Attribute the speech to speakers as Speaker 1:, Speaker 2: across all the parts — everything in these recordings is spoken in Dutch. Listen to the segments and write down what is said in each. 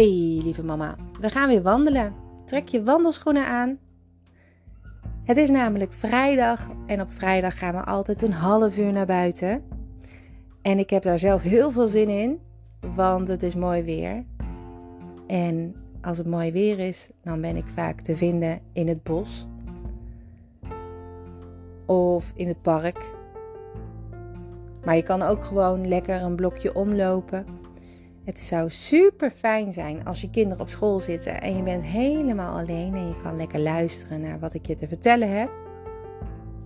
Speaker 1: Hey lieve mama, we gaan weer wandelen. Trek je wandelschoenen aan. Het is namelijk vrijdag en op vrijdag gaan we altijd een half uur naar buiten. En ik heb daar zelf heel veel zin in, want het is mooi weer. En als het mooi weer is, dan ben ik vaak te vinden in het bos of in het park. Maar je kan ook gewoon lekker een blokje omlopen het zou super fijn zijn als je kinderen op school zitten en je bent helemaal alleen en je kan lekker luisteren naar wat ik je te vertellen heb.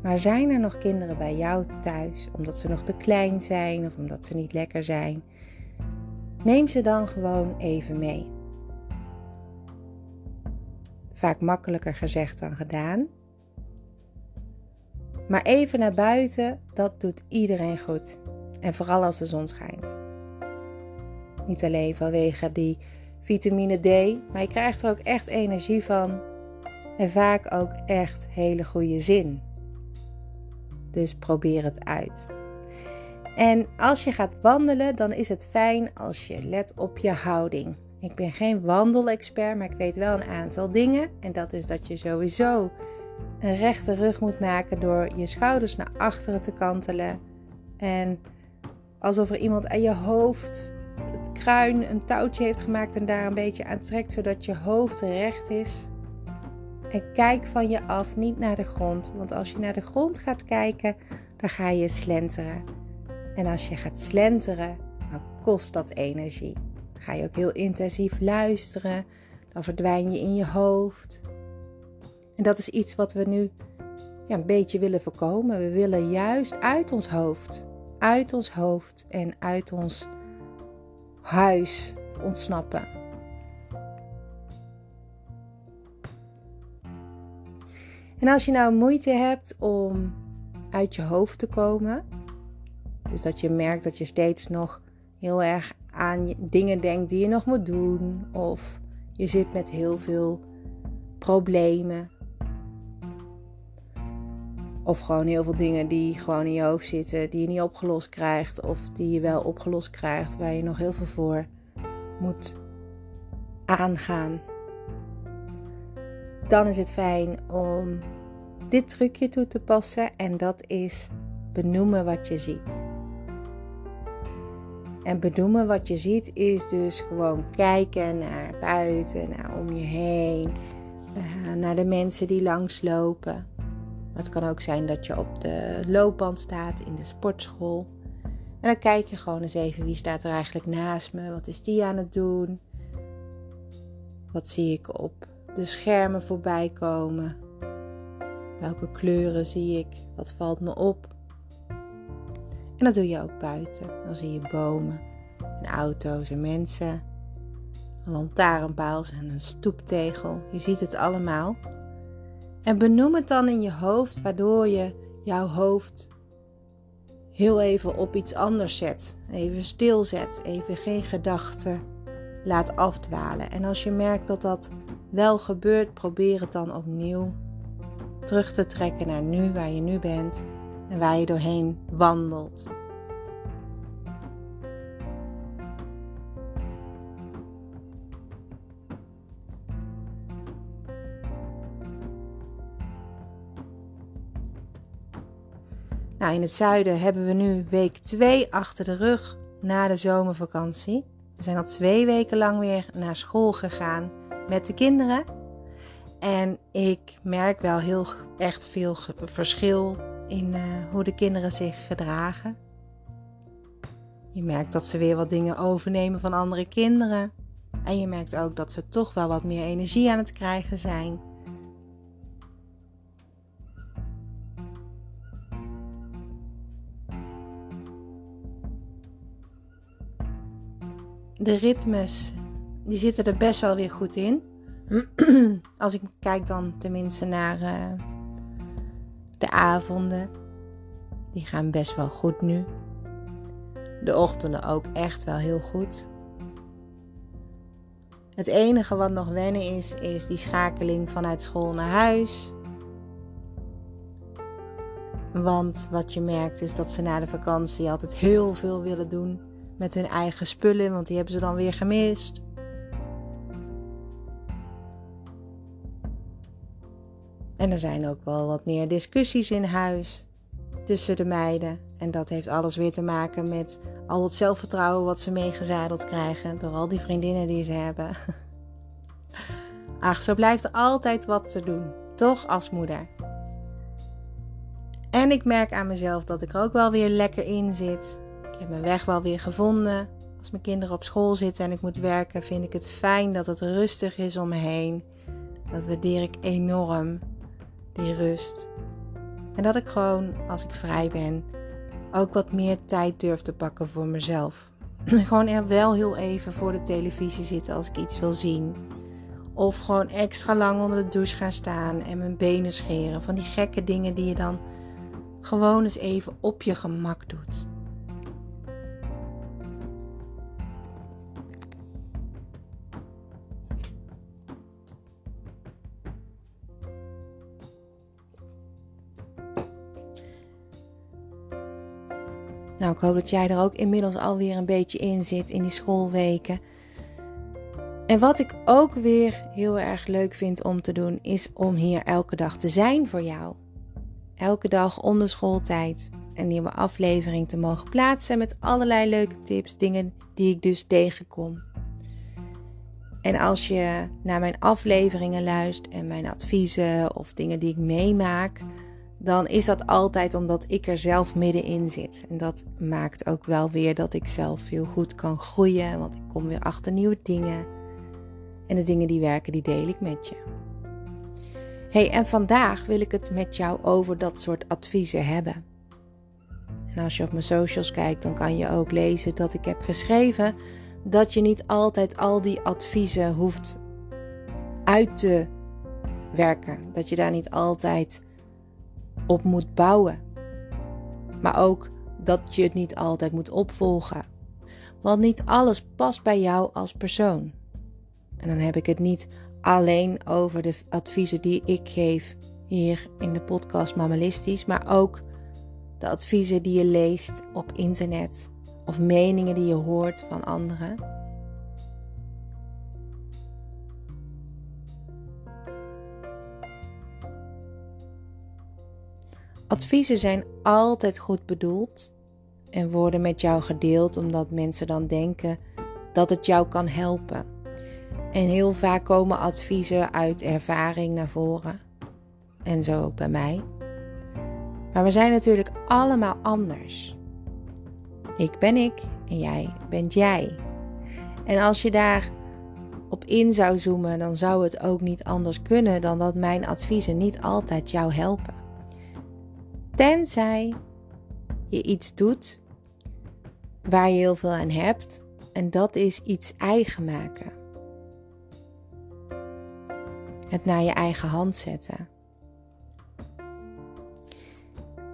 Speaker 1: Maar zijn er nog kinderen bij jou thuis omdat ze nog te klein zijn of omdat ze niet lekker zijn? Neem ze dan gewoon even mee. Vaak makkelijker gezegd dan gedaan. Maar even naar buiten, dat doet iedereen goed. En vooral als de zon schijnt. Niet alleen vanwege die vitamine D, maar je krijgt er ook echt energie van. En vaak ook echt hele goede zin. Dus probeer het uit. En als je gaat wandelen, dan is het fijn als je let op je houding. Ik ben geen wandelexpert, maar ik weet wel een aantal dingen. En dat is dat je sowieso een rechte rug moet maken door je schouders naar achteren te kantelen. En alsof er iemand aan je hoofd een touwtje heeft gemaakt en daar een beetje aan trekt, zodat je hoofd recht is. En kijk van je af, niet naar de grond. Want als je naar de grond gaat kijken, dan ga je slenteren. En als je gaat slenteren, dan kost dat energie. Dan ga je ook heel intensief luisteren. Dan verdwijn je in je hoofd. En dat is iets wat we nu ja, een beetje willen voorkomen. We willen juist uit ons hoofd, uit ons hoofd en uit ons huis ontsnappen. En als je nou moeite hebt om uit je hoofd te komen, dus dat je merkt dat je steeds nog heel erg aan dingen denkt die je nog moet doen, of je zit met heel veel problemen, of gewoon heel veel dingen die gewoon in je hoofd zitten, die je niet opgelost krijgt. Of die je wel opgelost krijgt, waar je nog heel veel voor moet aangaan. Dan is het fijn om dit trucje toe te passen. En dat is benoemen wat je ziet. En benoemen wat je ziet is dus gewoon kijken naar buiten, naar om je heen, eh, naar de mensen die langslopen. Maar het kan ook zijn dat je op de loopband staat in de sportschool. En dan kijk je gewoon eens even wie staat er eigenlijk naast me. Wat is die aan het doen? Wat zie ik op de schermen voorbij komen? Welke kleuren zie ik? Wat valt me op? En dat doe je ook buiten. Dan zie je bomen en auto's en mensen. Een lantaarnpaal en een stoeptegel. Je ziet het allemaal. En benoem het dan in je hoofd, waardoor je jouw hoofd heel even op iets anders zet. Even stilzet, even geen gedachten laat afdwalen. En als je merkt dat dat wel gebeurt, probeer het dan opnieuw terug te trekken naar nu, waar je nu bent en waar je doorheen wandelt. Nou, in het zuiden hebben we nu week 2 achter de rug na de zomervakantie. We zijn al twee weken lang weer naar school gegaan met de kinderen. En ik merk wel heel echt veel verschil in uh, hoe de kinderen zich gedragen. Je merkt dat ze weer wat dingen overnemen van andere kinderen. En je merkt ook dat ze toch wel wat meer energie aan het krijgen zijn. De ritmes, die zitten er best wel weer goed in. Als ik kijk dan tenminste naar uh, de avonden. Die gaan best wel goed nu. De ochtenden ook echt wel heel goed. Het enige wat nog wennen is, is die schakeling vanuit school naar huis. Want wat je merkt is dat ze na de vakantie altijd heel veel willen doen met hun eigen spullen, want die hebben ze dan weer gemist. En er zijn ook wel wat meer discussies in huis tussen de meiden. En dat heeft alles weer te maken met al het zelfvertrouwen wat ze meegezadeld krijgen door al die vriendinnen die ze hebben. Ach, zo blijft altijd wat te doen, toch als moeder. En ik merk aan mezelf dat ik er ook wel weer lekker in zit. Ik heb mijn weg wel weer gevonden. Als mijn kinderen op school zitten en ik moet werken, vind ik het fijn dat het rustig is om me heen. Dat waardeer ik enorm, die rust. En dat ik gewoon, als ik vrij ben, ook wat meer tijd durf te pakken voor mezelf. gewoon er wel heel even voor de televisie zitten als ik iets wil zien. Of gewoon extra lang onder de douche gaan staan en mijn benen scheren. Van die gekke dingen die je dan gewoon eens even op je gemak doet. Ik hoop dat jij er ook inmiddels alweer een beetje in zit in die schoolweken. En wat ik ook weer heel erg leuk vind om te doen, is om hier elke dag te zijn voor jou. Elke dag onder schooltijd een nieuwe aflevering te mogen plaatsen met allerlei leuke tips, dingen die ik dus tegenkom. En als je naar mijn afleveringen luistert en mijn adviezen of dingen die ik meemaak, dan is dat altijd omdat ik er zelf middenin zit. En dat maakt ook wel weer dat ik zelf heel goed kan groeien, want ik kom weer achter nieuwe dingen. En de dingen die werken, die deel ik met je. Hey, en vandaag wil ik het met jou over dat soort adviezen hebben. En als je op mijn socials kijkt, dan kan je ook lezen dat ik heb geschreven dat je niet altijd al die adviezen hoeft uit te werken. Dat je daar niet altijd op moet bouwen. Maar ook dat je het niet altijd moet opvolgen. Want niet alles past bij jou als persoon. En dan heb ik het niet alleen over de adviezen die ik geef hier in de podcast Mammalistisch, maar ook de adviezen die je leest op internet of meningen die je hoort van anderen. Adviezen zijn altijd goed bedoeld en worden met jou gedeeld omdat mensen dan denken dat het jou kan helpen. En heel vaak komen adviezen uit ervaring naar voren. En zo ook bij mij. Maar we zijn natuurlijk allemaal anders. Ik ben ik en jij bent jij. En als je daar op in zou zoomen, dan zou het ook niet anders kunnen dan dat mijn adviezen niet altijd jou helpen. Tenzij je iets doet waar je heel veel aan hebt en dat is iets eigen maken. Het naar je eigen hand zetten.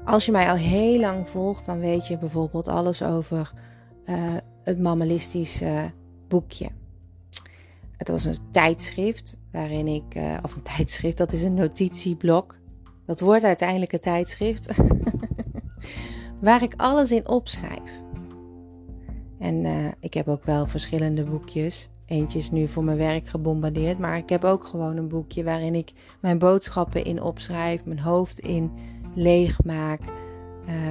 Speaker 1: Als je mij al heel lang volgt, dan weet je bijvoorbeeld alles over uh, het mammalistische boekje. Het was een tijdschrift waarin ik, uh, of een tijdschrift, dat is een notitieblok. Dat wordt uiteindelijk een tijdschrift waar ik alles in opschrijf. En uh, ik heb ook wel verschillende boekjes. Eentje is nu voor mijn werk gebombardeerd, maar ik heb ook gewoon een boekje waarin ik mijn boodschappen in opschrijf, mijn hoofd in leegmaak,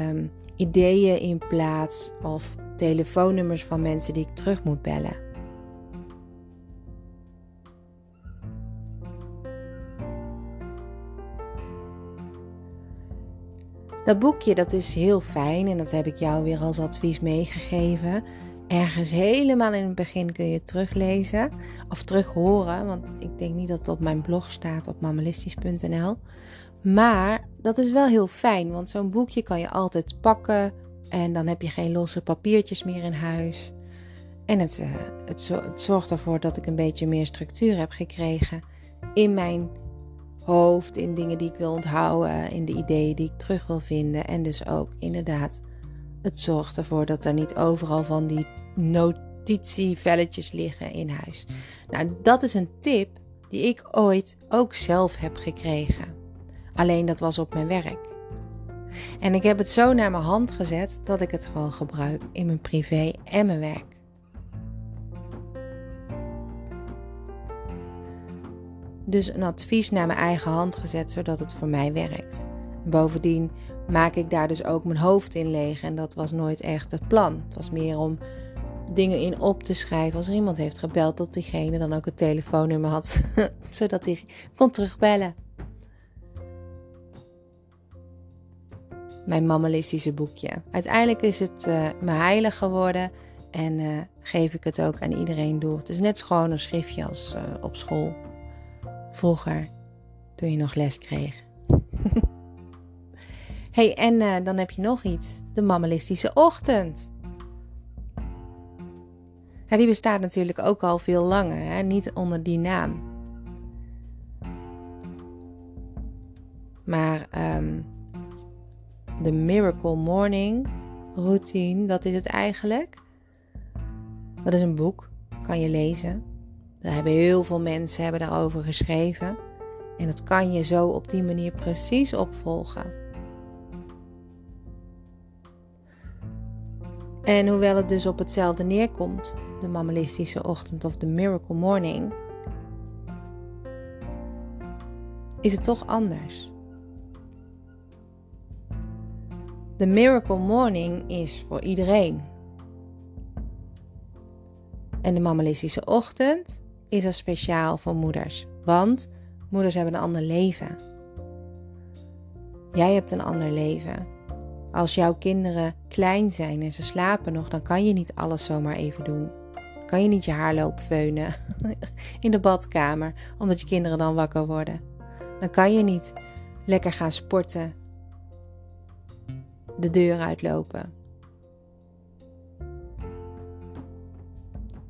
Speaker 1: um, ideeën in plaats of telefoonnummers van mensen die ik terug moet bellen. Dat boekje dat is heel fijn en dat heb ik jou weer als advies meegegeven. Ergens helemaal in het begin kun je teruglezen of terughoren, want ik denk niet dat het op mijn blog staat op mammalistisch.nl. Maar dat is wel heel fijn, want zo'n boekje kan je altijd pakken en dan heb je geen losse papiertjes meer in huis. En het, het, het zorgt ervoor dat ik een beetje meer structuur heb gekregen in mijn hoofd, in dingen die ik wil onthouden, in de ideeën die ik terug wil vinden. En dus ook inderdaad, het zorgt ervoor dat er niet overal van die notitievelletjes liggen in huis. Nou, dat is een tip die ik ooit ook zelf heb gekregen. Alleen dat was op mijn werk. En ik heb het zo naar mijn hand gezet dat ik het gewoon gebruik in mijn privé en mijn werk. Dus een advies naar mijn eigen hand gezet, zodat het voor mij werkt. Bovendien maak ik daar dus ook mijn hoofd in leeg. En dat was nooit echt het plan. Het was meer om dingen in op te schrijven. Als er iemand heeft gebeld, dat diegene dan ook het telefoonnummer had, zodat hij kon terugbellen. Mijn mammalistische boekje. Uiteindelijk is het uh, mijn heilig geworden en uh, geef ik het ook aan iedereen door. Het is net gewoon een schriftje als uh, op school. Vroeger, toen je nog les kreeg. hey, en dan heb je nog iets. De mammalistische ochtend. Die bestaat natuurlijk ook al veel langer, hè? niet onder die naam. Maar um, de Miracle Morning routine, dat is het eigenlijk. Dat is een boek, kan je lezen. Daar hebben heel veel mensen hebben daarover geschreven. En dat kan je zo op die manier precies opvolgen. En hoewel het dus op hetzelfde neerkomt, de mammalistische ochtend of de miracle morning, is het toch anders. De miracle morning is voor iedereen. En de mammalistische ochtend is er speciaal voor moeders, want moeders hebben een ander leven. Jij hebt een ander leven. Als jouw kinderen klein zijn en ze slapen nog, dan kan je niet alles zomaar even doen. Kan je niet je haar lopen veunen in de badkamer, omdat je kinderen dan wakker worden. Dan kan je niet lekker gaan sporten, de deur uitlopen.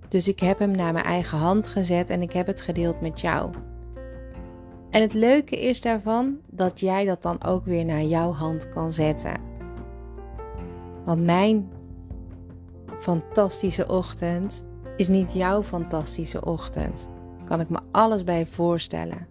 Speaker 1: Dus ik heb hem naar mijn eigen hand gezet en ik heb het gedeeld met jou. En het leuke is daarvan dat jij dat dan ook weer naar jouw hand kan zetten. Want mijn fantastische ochtend is niet jouw fantastische ochtend. Kan ik me alles bij voorstellen.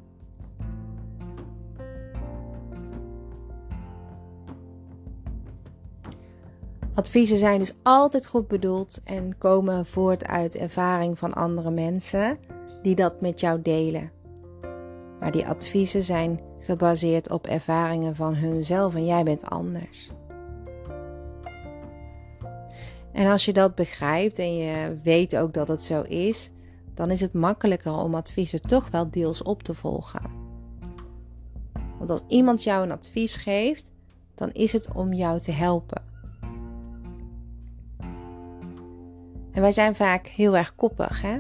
Speaker 1: Adviezen zijn dus altijd goed bedoeld en komen voort uit ervaring van andere mensen die dat met jou delen. Maar die adviezen zijn gebaseerd op ervaringen van hunzelf en jij bent anders. En als je dat begrijpt en je weet ook dat het zo is, dan is het makkelijker om adviezen toch wel deels op te volgen. Want als iemand jou een advies geeft, dan is het om jou te helpen. En wij zijn vaak heel erg koppig, hè?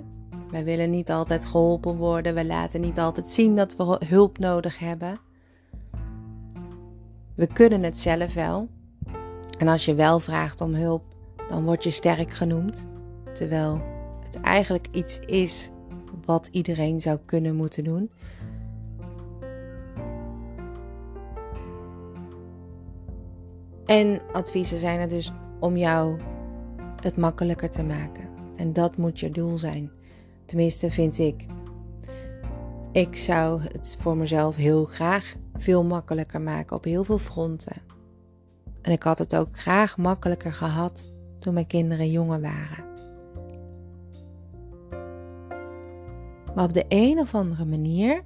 Speaker 1: Wij willen niet altijd geholpen worden, we laten niet altijd zien dat we hulp nodig hebben. We kunnen het zelf wel. En als je wel vraagt om hulp, dan word je sterk genoemd. Terwijl het eigenlijk iets is wat iedereen zou kunnen moeten doen. En adviezen zijn er dus om jou het makkelijker te maken. En dat moet je doel zijn. Tenminste, vind ik. Ik zou het voor mezelf heel graag veel makkelijker maken op heel veel fronten. En ik had het ook graag makkelijker gehad toen mijn kinderen jonger waren. Maar op de een of andere manier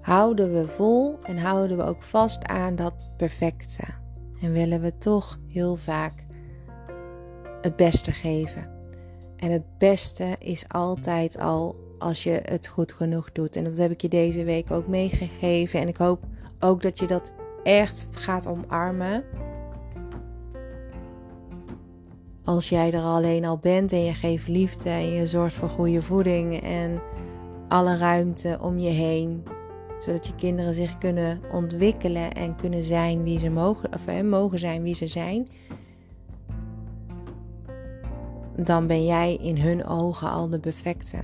Speaker 1: houden we vol en houden we ook vast aan dat perfecte. En willen we toch heel vaak het beste geven. En het beste is altijd al als je het goed genoeg doet. En dat heb ik je deze week ook meegegeven. En ik hoop ook dat je dat echt gaat omarmen. Als jij er alleen al bent en je geeft liefde en je zorgt voor goede voeding en alle ruimte om je heen, zodat je kinderen zich kunnen ontwikkelen en kunnen zijn wie ze mogen, of, hè, mogen zijn wie ze zijn, dan ben jij in hun ogen al de perfecte.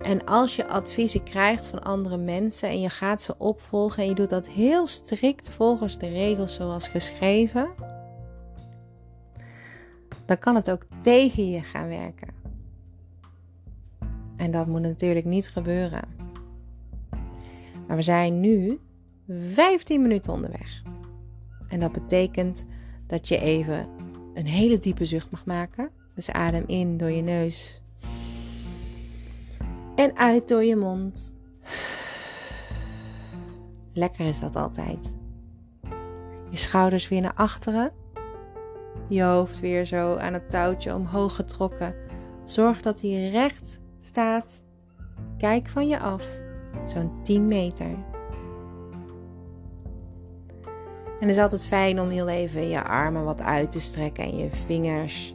Speaker 1: En als je adviezen krijgt van andere mensen en je gaat ze opvolgen en je doet dat heel strikt volgens de regels zoals geschreven, dan kan het ook tegen je gaan werken. En dat moet natuurlijk niet gebeuren. Maar we zijn nu 15 minuten onderweg. En dat betekent dat je even een hele diepe zucht mag maken. Dus adem in door je neus. En uit door je mond. Lekker is dat altijd. Je schouders weer naar achteren. Je hoofd weer zo aan het touwtje omhoog getrokken. Zorg dat hij recht staat. Kijk van je af. Zo'n 10 meter. En het is altijd fijn om heel even je armen wat uit te strekken en je vingers.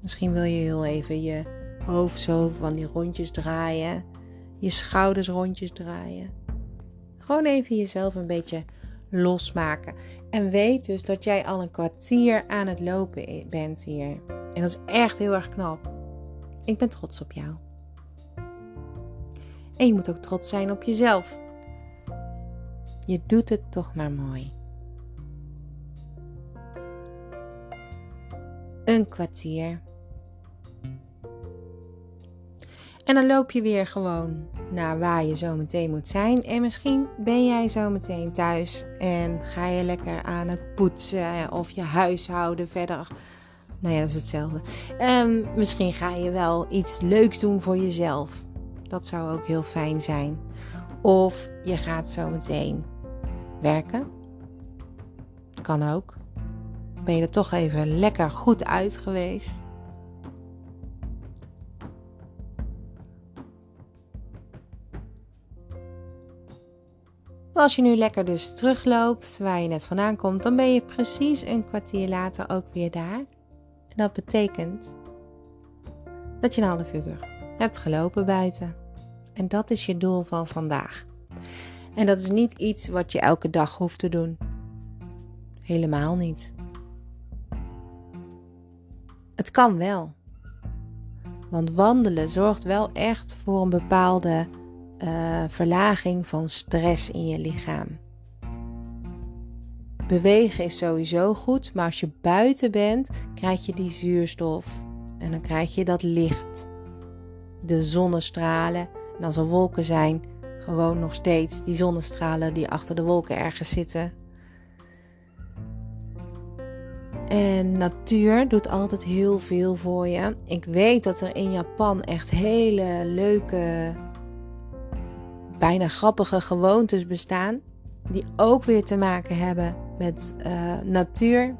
Speaker 1: Misschien wil je heel even je hoofd zo van die rondjes draaien. Je schouders rondjes draaien. Gewoon even jezelf een beetje losmaken. En weet dus dat jij al een kwartier aan het lopen bent hier. En dat is echt heel erg knap. Ik ben trots op jou. En je moet ook trots zijn op jezelf. Je doet het toch maar mooi. Een kwartier. En dan loop je weer gewoon naar waar je zo meteen moet zijn. En misschien ben jij zo meteen thuis en ga je lekker aan het poetsen of je huishouden verder. Nou ja, dat is hetzelfde. Um, misschien ga je wel iets leuks doen voor jezelf. Dat zou ook heel fijn zijn. Of je gaat zo meteen werken. Kan ook. Ben je er toch even lekker goed uit geweest? Als je nu lekker dus terugloopt waar je net vandaan komt, dan ben je precies een kwartier later ook weer daar. En dat betekent dat je een half uur hebt gelopen buiten. En dat is je doel van vandaag. En dat is niet iets wat je elke dag hoeft te doen. Helemaal niet. Het kan wel. Want wandelen zorgt wel echt voor een bepaalde uh, verlaging van stress in je lichaam. Bewegen is sowieso goed, maar als je buiten bent, krijg je die zuurstof en dan krijg je dat licht, de zonnestralen. En als er wolken zijn, gewoon nog steeds die zonnestralen die achter de wolken ergens zitten. En natuur doet altijd heel veel voor je. Ik weet dat er in Japan echt hele leuke bijna grappige gewoontes bestaan. Die ook weer te maken hebben met uh, natuur.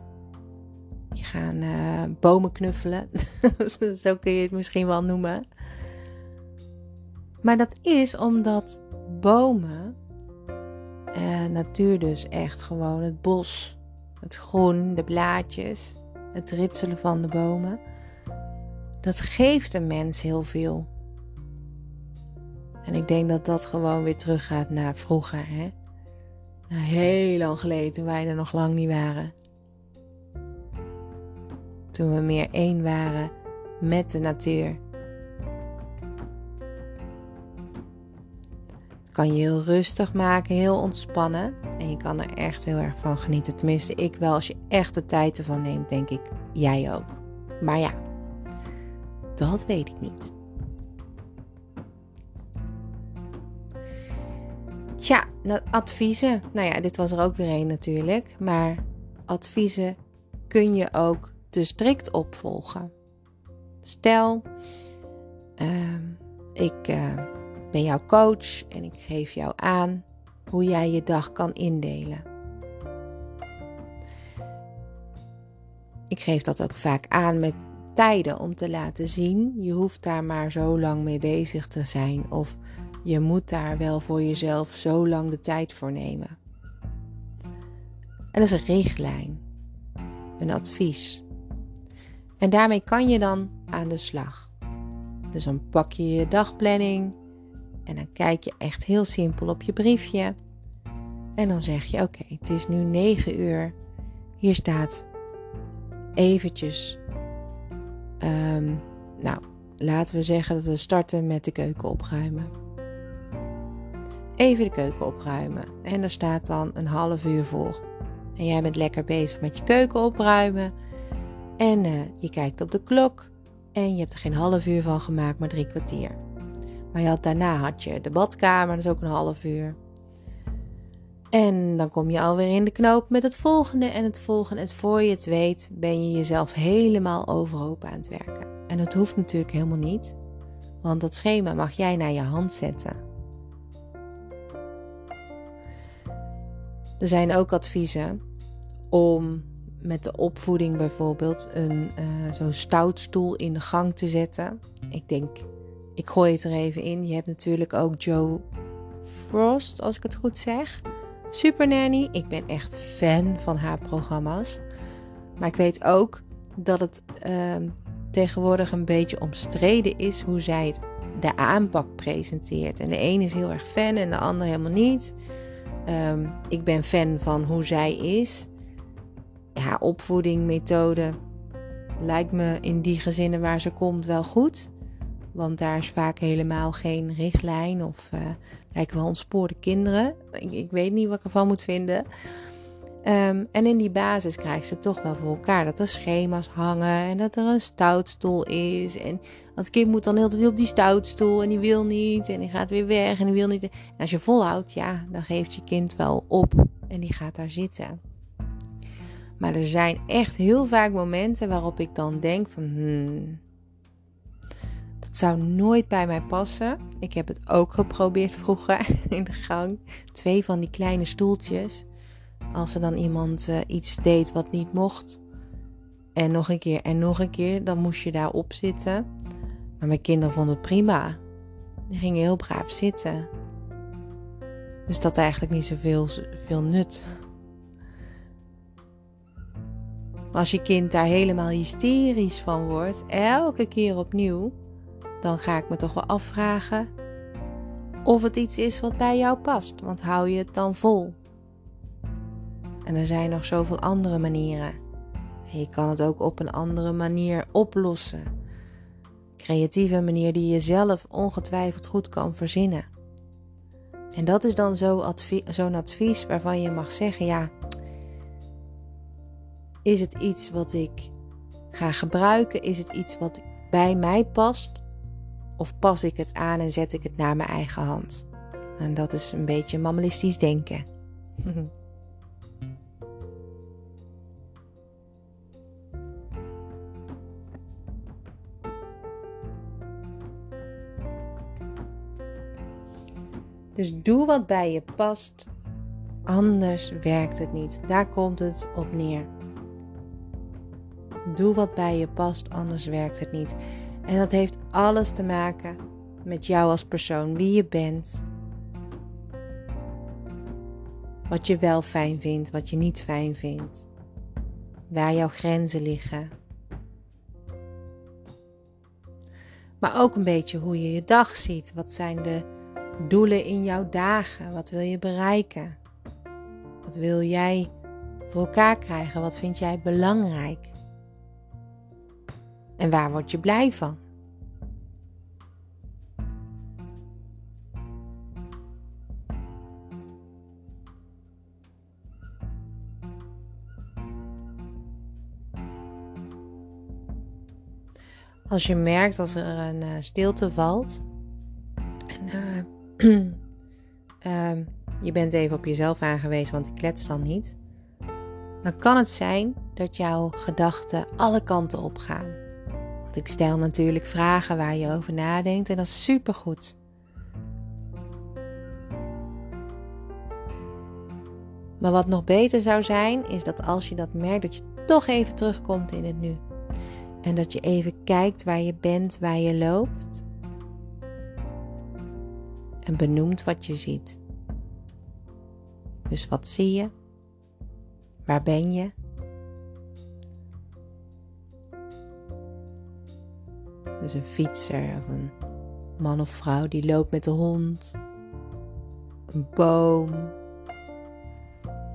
Speaker 1: Die gaan uh, bomen knuffelen. Zo kun je het misschien wel noemen. Maar dat is omdat bomen, uh, natuur dus echt gewoon het bos, het groen, de blaadjes, het ritselen van de bomen. Dat geeft een mens heel veel. En ik denk dat dat gewoon weer teruggaat naar vroeger. Hè? Naar heel lang geleden, toen wij er nog lang niet waren. Toen we meer één waren met de natuur. Kan je heel rustig maken, heel ontspannen. En je kan er echt heel erg van genieten. Tenminste, ik wel. Als je echt de tijd ervan neemt, denk ik, jij ook. Maar ja, dat weet ik niet. Tja, adviezen. Nou ja, dit was er ook weer een natuurlijk. Maar adviezen kun je ook te strikt opvolgen. Stel, uh, ik uh, jouw coach en ik geef jou aan hoe jij je dag kan indelen. Ik geef dat ook vaak aan met tijden om te laten zien. Je hoeft daar maar zo lang mee bezig te zijn. Of je moet daar wel voor jezelf zo lang de tijd voor nemen. En dat is een richtlijn, een advies. En daarmee kan je dan aan de slag. Dus dan pak je je dagplanning en dan kijk je echt heel simpel op je briefje. En dan zeg je: Oké, het is nu 9 uur. Hier staat eventjes. Um, nou, laten we zeggen dat we starten met de keuken opruimen even de keuken opruimen. En er staat dan een half uur voor. En jij bent lekker bezig met je keuken opruimen. En uh, je kijkt op de klok. En je hebt er geen half uur van gemaakt, maar drie kwartier. Maar je had, daarna had je de badkamer, dat is ook een half uur. En dan kom je alweer in de knoop met het volgende en het volgende. En voor je het weet, ben je jezelf helemaal overhoop aan het werken. En dat hoeft natuurlijk helemaal niet, want dat schema mag jij naar je hand zetten. Er zijn ook adviezen om met de opvoeding bijvoorbeeld een uh, zo'n stoutstoel in de gang te zetten. Ik denk, ik gooi het er even in. Je hebt natuurlijk ook Joe Frost, als ik het goed zeg. Super Nanny. Ik ben echt fan van haar programma's. Maar ik weet ook dat het uh, tegenwoordig een beetje omstreden is hoe zij het, de aanpak presenteert. En de ene is heel erg fan en de ander helemaal niet. Um, ik ben fan van hoe zij is. Ja, opvoeding, methode lijkt me in die gezinnen waar ze komt wel goed. Want daar is vaak helemaal geen richtlijn of uh, lijken wel ontspoorde kinderen. Ik, ik, weet niet wat ik ervan moet vinden. Um, en in die basis krijgt ze toch wel voor elkaar dat er schema's hangen en dat er een stoutstoel is. En dat kind moet dan heel tijd op die stoutstoel en die wil niet en die gaat weer weg en die wil niet. En als je volhoudt, ja, dan geeft je kind wel op en die gaat daar zitten. Maar er zijn echt heel vaak momenten waarop ik dan denk van, hmm, dat zou nooit bij mij passen. Ik heb het ook geprobeerd vroeger in de gang. Twee van die kleine stoeltjes. Als er dan iemand uh, iets deed wat niet mocht. En nog een keer en nog een keer, dan moest je daarop zitten. Maar mijn kinderen vonden het prima. Die gingen heel braaf zitten. Dus dat eigenlijk niet zoveel veel nut. Als je kind daar helemaal hysterisch van wordt, elke keer opnieuw, dan ga ik me toch wel afvragen of het iets is wat bij jou past. Want hou je het dan vol? En er zijn nog zoveel andere manieren. En je kan het ook op een andere manier oplossen. Creatieve manier die je zelf ongetwijfeld goed kan verzinnen. En dat is dan zo'n advies waarvan je mag zeggen: ja, is het iets wat ik ga gebruiken? Is het iets wat bij mij past? Of pas ik het aan en zet ik het naar mijn eigen hand? En dat is een beetje mammalistisch denken. Dus doe wat bij je past, anders werkt het niet. Daar komt het op neer. Doe wat bij je past, anders werkt het niet. En dat heeft alles te maken met jou als persoon, wie je bent. Wat je wel fijn vindt, wat je niet fijn vindt. Waar jouw grenzen liggen. Maar ook een beetje hoe je je dag ziet. Wat zijn de doelen in jouw dagen? Wat wil je bereiken? Wat wil jij voor elkaar krijgen? Wat vind jij belangrijk? En waar word je blij van? Als je merkt dat er een uh, stilte valt en uh, uh, je bent even op jezelf aangewezen, want die klets dan niet, dan kan het zijn dat jouw gedachten alle kanten op gaan ik stel natuurlijk vragen waar je over nadenkt en dat is supergoed. Maar wat nog beter zou zijn, is dat als je dat merkt, dat je toch even terugkomt in het nu. En dat je even kijkt waar je bent, waar je loopt. En benoemt wat je ziet. Dus wat zie je? Waar ben je? Dus een fietser of een man of vrouw die loopt met de hond. Een boom.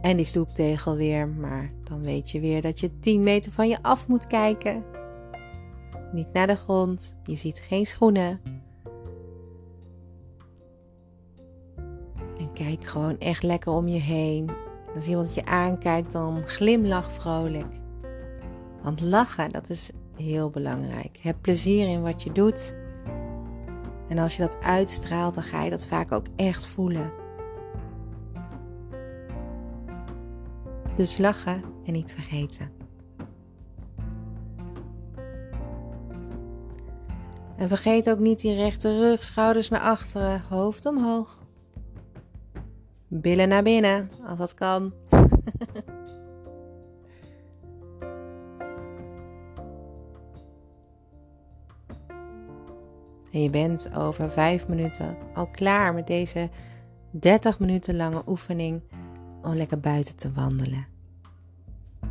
Speaker 1: En die stoeptegel weer, maar dan weet je weer dat je 10 meter van je af moet kijken. Niet naar de grond, je ziet geen schoenen. En kijk gewoon echt lekker om je heen. Als iemand je aankijkt, dan glimlach vrolijk. Want lachen, dat is heel belangrijk. Heb plezier in wat je doet. En als je dat uitstraalt, dan ga je dat vaak ook echt voelen. Dus lachen en niet vergeten. En vergeet ook niet die rechte rug, schouders naar achteren, hoofd omhoog. Billen naar binnen, als dat kan. En je bent over 5 minuten al klaar met deze 30 minuten lange oefening om lekker buiten te wandelen.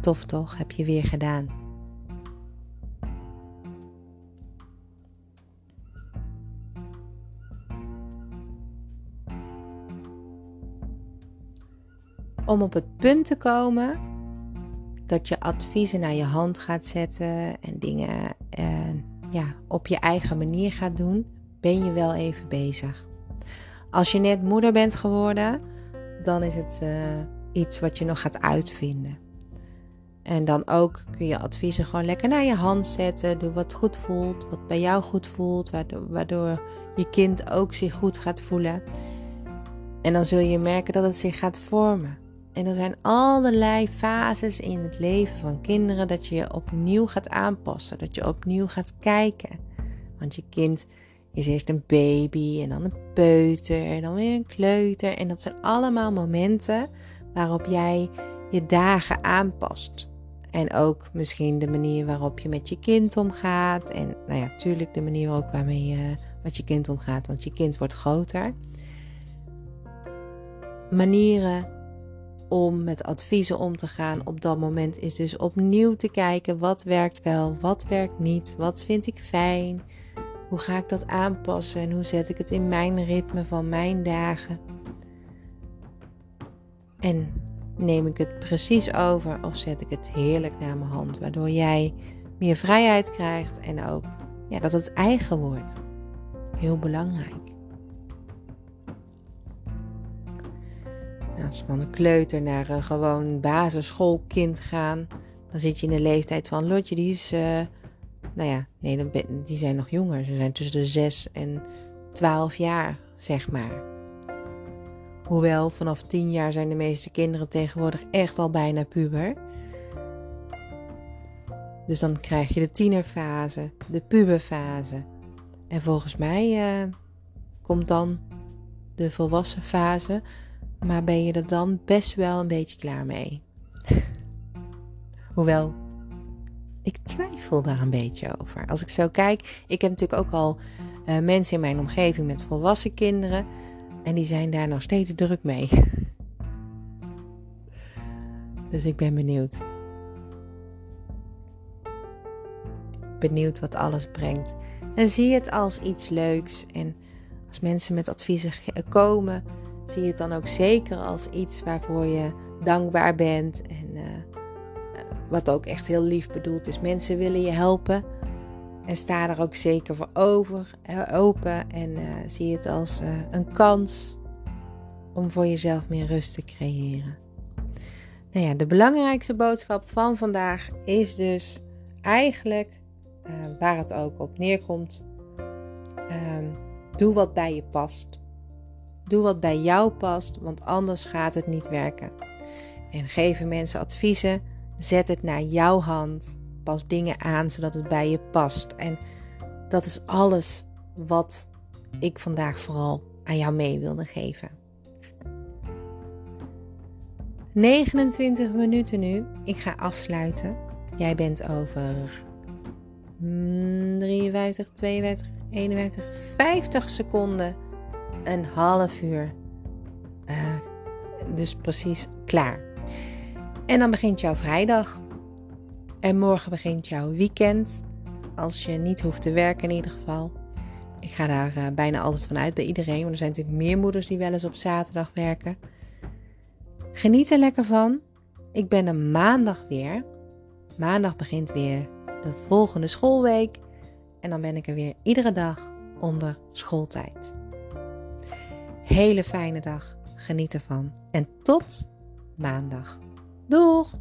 Speaker 1: Tof toch, heb je weer gedaan. Om op het punt te komen dat je adviezen naar je hand gaat zetten en dingen eh, ja, op je eigen manier gaat doen, ben je wel even bezig. Als je net moeder bent geworden, dan is het uh, iets wat je nog gaat uitvinden. En dan ook kun je adviezen gewoon lekker naar je hand zetten. Doe wat goed voelt, wat bij jou goed voelt, waardoor je kind ook zich goed gaat voelen. En dan zul je merken dat het zich gaat vormen. En er zijn allerlei fases in het leven van kinderen dat je je opnieuw gaat aanpassen, dat je opnieuw gaat kijken. Want je kind is eerst een baby en dan een peuter en dan weer een kleuter. En dat zijn allemaal momenten waarop jij je dagen aanpast. En ook misschien de manier waarop je met je kind omgaat. En nou ja, natuurlijk de manier ook waarmee je met je kind omgaat, want je kind wordt groter. Manieren om met adviezen om te gaan op dat moment is dus opnieuw te kijken wat werkt wel, wat werkt niet, wat vind ik fijn, hoe ga ik dat aanpassen en hoe zet ik het in mijn ritme van mijn dagen. En neem ik het precies over of zet ik het heerlijk naar mijn hand, waardoor jij meer vrijheid krijgt en ook ja, dat het eigen wordt. Heel belangrijk. Als van een kleuter naar een gewoon basisschoolkind gaan, dan zit je in de leeftijd van Lotje, die is, uh, nou ja, nee, die zijn nog jonger. Ze zijn tussen de 6 en 12 jaar, zeg maar. Hoewel, vanaf 10 jaar zijn de meeste kinderen tegenwoordig echt al bijna puber. Dus dan krijg je de tienerfase, de puberfase. En volgens mij uh, komt dan de volwassen fase maar ben je er dan best wel een beetje klaar mee? Hoewel, ik twijfel daar een beetje over. Als ik zo kijk, ik heb natuurlijk ook al uh, mensen in mijn omgeving met volwassen kinderen. En die zijn daar nog steeds druk mee. dus ik ben benieuwd. Benieuwd wat alles brengt. En zie het als iets leuks. En als mensen met adviezen komen zie je het dan ook zeker als iets waarvoor je dankbaar bent. En uh, wat ook echt heel lief bedoeld is. Mensen willen je helpen. En sta er ook zeker voor over, uh, open. En uh, zie het als een kans om voor jezelf meer rust te creëren. Nou ja, de belangrijkste boodschap van vandaag is dus eigenlijk waar het ook op neerkomt. Ehm, doe wat bij je past. Doe wat bij jou past, want anders gaat het niet werken. En geven mensen adviezen. Zet het naar jouw hand. Pas dingen aan zodat het bij je past. En dat is alles wat ik vandaag vooral aan jou mee wilde geven. 29 minuten nu. Ik ga afsluiten. Jij bent over 53, 52, 51, 50 seconden een half uur. Uh, dus precies klaar. En dan begint jouw vrijdag. En morgen begint jouw weekend. Als je niet hoeft te werken in ieder geval. Ik ga daar uh, bijna altijd van uit bij iedereen. Want er zijn natuurlijk meer moeders die wel eens op zaterdag werken. Geniet er lekker van. Ik ben er maandag weer. Maandag begint weer de volgende schoolweek. En dan ben ik er weer iedere dag onder schooltijd hele fijne dag. Geniet ervan. En tot maandag. Doeg!